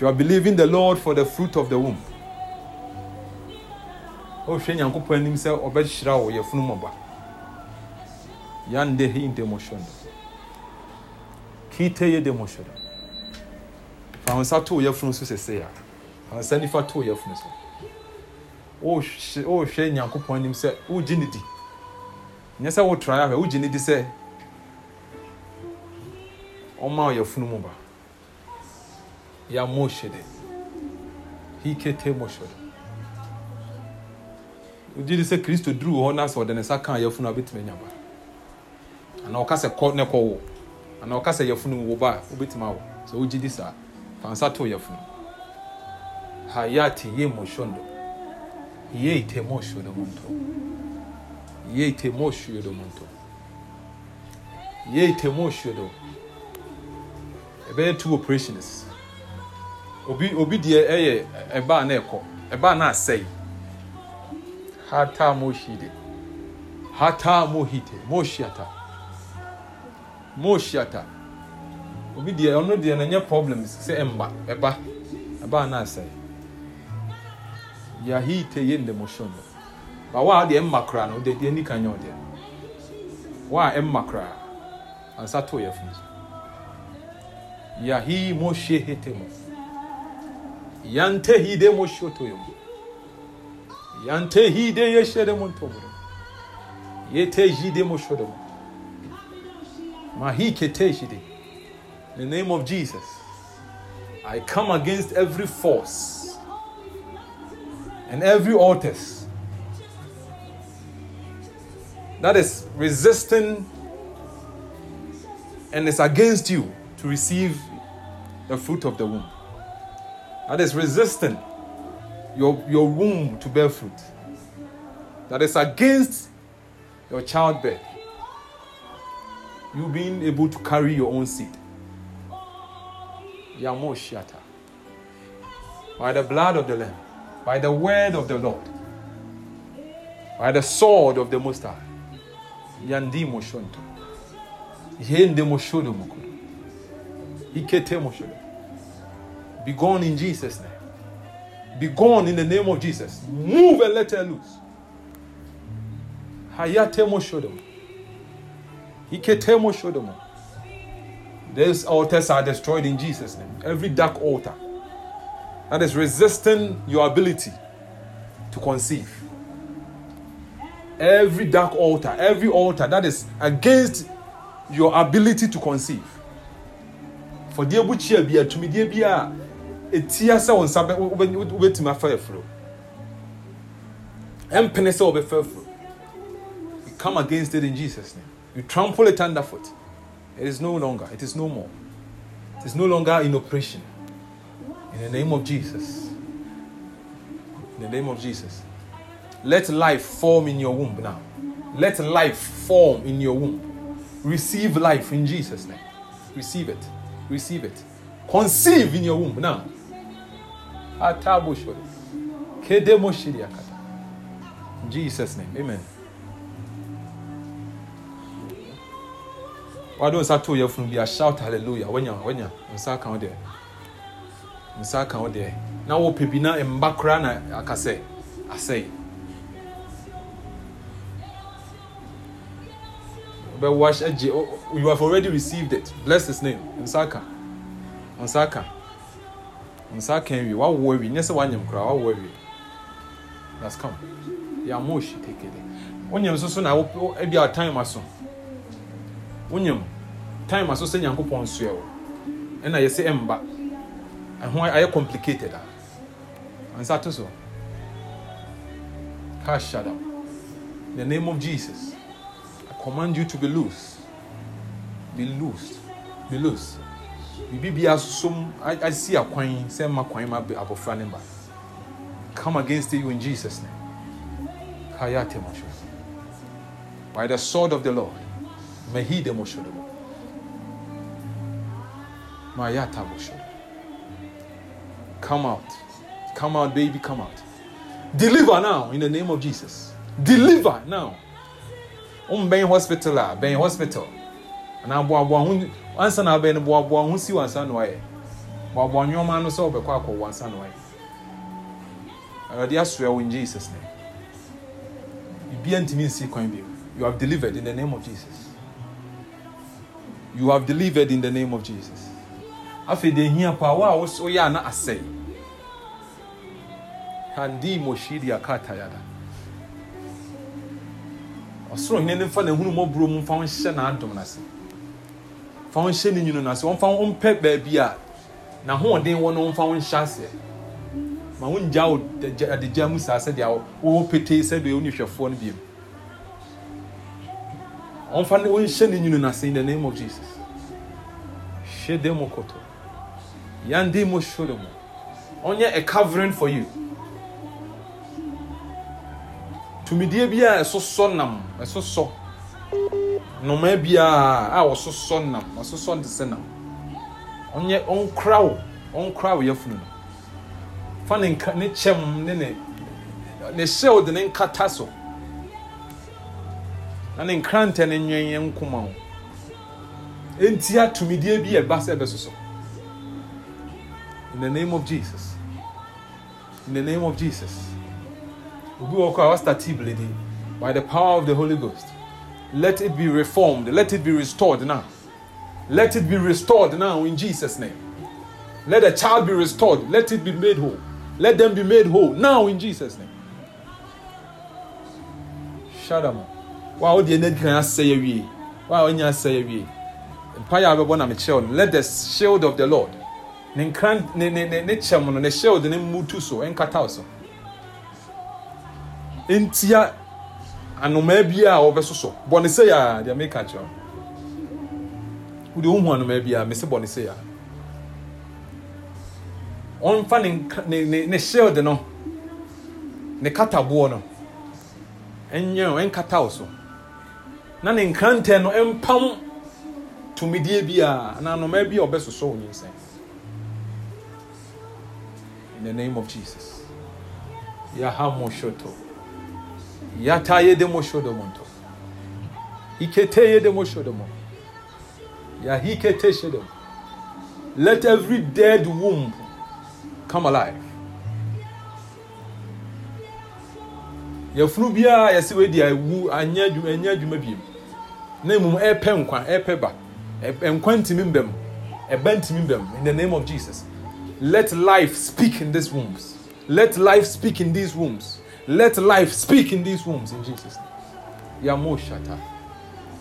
you are believing the lord for the fruit of the womb. Wohwɛ nyankopɔn anim sɛ ɔbɛhyira wo yɛfunu mɔba yande hi ndemoshondo kite ye demoshondo fa wo nsa to wo yɛfunu so sesei a fa wo nsa nifa to wo yɛfunu so. Wohwɛ nyankopɔn anim sɛ wogye ne di? Nyɛ sɛ wotrae ahwɛ wogye ne di sɛ ɔma yɛfunu mu ba yamohyede hikete moshodo wogye sɛ kristo duru hɔ na sɛ ɔde ne nsa kaa yɛfunu a wobɛtumi anya ba anaa ɔka sɛ kɔ ne kɔ wo anaa ɔka sɛ yɛfunu wo ba wobɛtumi awo sɛ wogye di saa fa nsa to yɛfunu hayati ye moshondo. Ye ite moshodo monto. Ye ite moshodo monto. Ye ite moshodo ɛbɛyɛ two operations obi obi deɛ ɛyɛ ɛbaa na ɛkɔ ɛbaa na asɛe hata mohide hata mohide moshiata. Moshiata. Obi deɛ ɔno deɛ na nyɛ problem sɛ ɛmba ɛba ɛbaa na asɛe yahite ye ndemoshono ba wa deɛ ɛmma koraa no deɛ deɛ nika nyɛ ɔdeɛ wa ɛmma koraa ansa to yɛ funu yahi moshe hetemo yante hide moshoto yemo yante hide yeshere montomo yete hide moshodo mahi kete hide in the name of Jesus I come against every force and every altars that is resisting and is against you to receive the fruit of the womb. That is resisting your, your womb to bear fruit. That is against your childbirth. You being able to carry your own seed. Yamoshiata. By the blood of the Lamb, by the word of the Lord, by the sword of the Most High. Yandi moshonto. Yende moshodo mokodo. Ikete moshodo. Be gone in Jesus' name. Be gone in the name of Jesus. Move and let her loose. Hayate moshodo. Ikete moshodo. These altars are destroyed in Jesus' name. Every dark altar that is resisting your ability to conceive. Every dark altar, every altar that is against your ability to conceive. For deɛ bukyia bi atumideɛ bi a etia sɛ wɔn nsa wobɛtumi afa afuro ɛmpene sɛ wɔbɛfa afuro you come against it in jesus name. You trample it underfoot. It is no longer it is no more. It is no longer in operation. In the name of jesus. In the name of jesus. Let life form in your womb now. Let life form in your womb. Receive life in jesus name. Receive it. Receive it. Conceive in your womb now Atabo shori. Kedemo shiri akata. In Jesus' name, amen. Why don't you from be shout hallelujah when you when you nsa kan there. Nsa. Na wo pebi na mba kra na akase. But wash eh, oh, oh, you have already received it. Bless his name. Nsaka. Nsaka. nsa ka awie wawo awie nyɛ sɛ wanyam koraa wawo awie that's come. Yɛamo hyi tekele wonyam so so na ebi a time aso. Wonyam time aso sɛ nyankopɔn soɛ wo. Ɛna yɛsɛ ɛmba. Ɛho ayɛ complicated a. Ansa to so. Ka shada in the name of jesus i command you to be loose. Be loose. Be loose biribi bi asosom asi akwan sɛ mma kwan ma abɔfra ne ba come against you in jesus name. Kaya temosho by the sword of the lord mehi demoshodo mayata boshodo come out. Come out baby come out. Deliver now in the name of jesus. Deliver now. Wombɛn hospital ah, a bɛn hospital anaa boaboa ho ansa na abɛn no boaboa ho si wansa na wayɛ. Boaboa nneɛma no sɛ wobɛkɔ akɔwo ansa na wayɛ. Awurade asoa wo jesus name. Biribia ntumi nsi kwan bio. You have delivered in the name of jesus. You have delivered in the name of jesus. Afei deɛ hia paa wo a woyɛ a na asɛe. Handi moshidi akatayada ɔsoro hene ne mfa n'ahunu mmɔborɔ mu mfa wo nhyɛ n'adom no ase fa wɔn hyɛ ne nwunu n'ase wɔn fa wɔn mpɛ baabi a n'ahoɔden wɔn no wɔn fa wɔn hyɛ aseɛ. Ma wɔn gya wɔ adagya mu saa sɛdeɛ wɔwɔ petee sɛdeɛ wɔn nhwɛfoɔ no biem wɔn fa wɔn hyɛ ne nwunu n'ase in the name of jesus. Hyɛ dem koto yande mo hyɛ dem wɔn yɛ a covering for you. tumidie bi a ɛsosɔ nam ɛsosɔ nnomaa biara a wɔsosɔ nam wɔsosɔ de sɛ nam ɔnyɛ ɔnkora wo ɔnkora wo yɛfunu no. Fa ne nka ne kyɛm ne ne ne hyɛw de ne nkata so. Na ne nkrantɛ ne nwɛn nkoma wo entia tumidie bi ɛba sɛ ɛbɛsosɔ. In the name of jesus. In the name of jesus. Obi wɔ kɔ a wastate bledi by the power of the holy ghost let it be reformed. Let it be restored now. Let it be restored now in jesus name. Let the child be restored. Let it be made whole. Let them be made whole now in jesus name. Shadamo wa wo deɛ n'adi kan asɛe awie wa a ɔnya asɛe awie mpaeɛ a bɛbɔ na mekyerɛw no let the shield of the lord. Ne nkran ne ne shield ne mmutu so ɛnkata wo so ntia anomaa bi a wɔbɛsosɔ bɔ ne sɛ yaa deɛ meka kyerɛ wo. Wode wohu anomaa bi a mese bɔ ne sɛ yaa ɔmfa ne ne ne ne shield no ne kataboɔ no ɛnyɛ ɛnkata wo so. Na ne nkrantɛ no ɛmpam tumidie bi a na anomaa bi a ɔbɛsosɔ wo nyinsɛn in the name of jesus. Yahamoshoto Yata yede moshodo monto. Ikete yede moshodo mo. Ya hikete shedo. Let every dead womb come alive. Yɛfunu biara yɛsɛ wei di awu anya adwuma anya adwuma biem. Na mmom ɛrepɛ nkwa ɛrepɛ ba. Ɛ- Nkwa ntumi mbɛm. Ɛba ntumi mbɛm. In the name of Jesus. Let life speak in these wombs. Let life speak in these wombs. Let life speak in these wombs in Jesus' name. Yamoshata.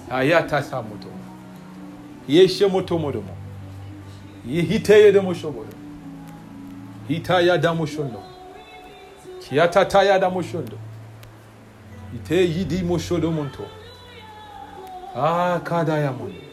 Ayata samoto. Yeshe moto modomo. Yehite yedemo shobodo. Hita yadamo shondo. Kiata taya damo shondo. Ite yidi moshodo monto. Ah, kada yamondo.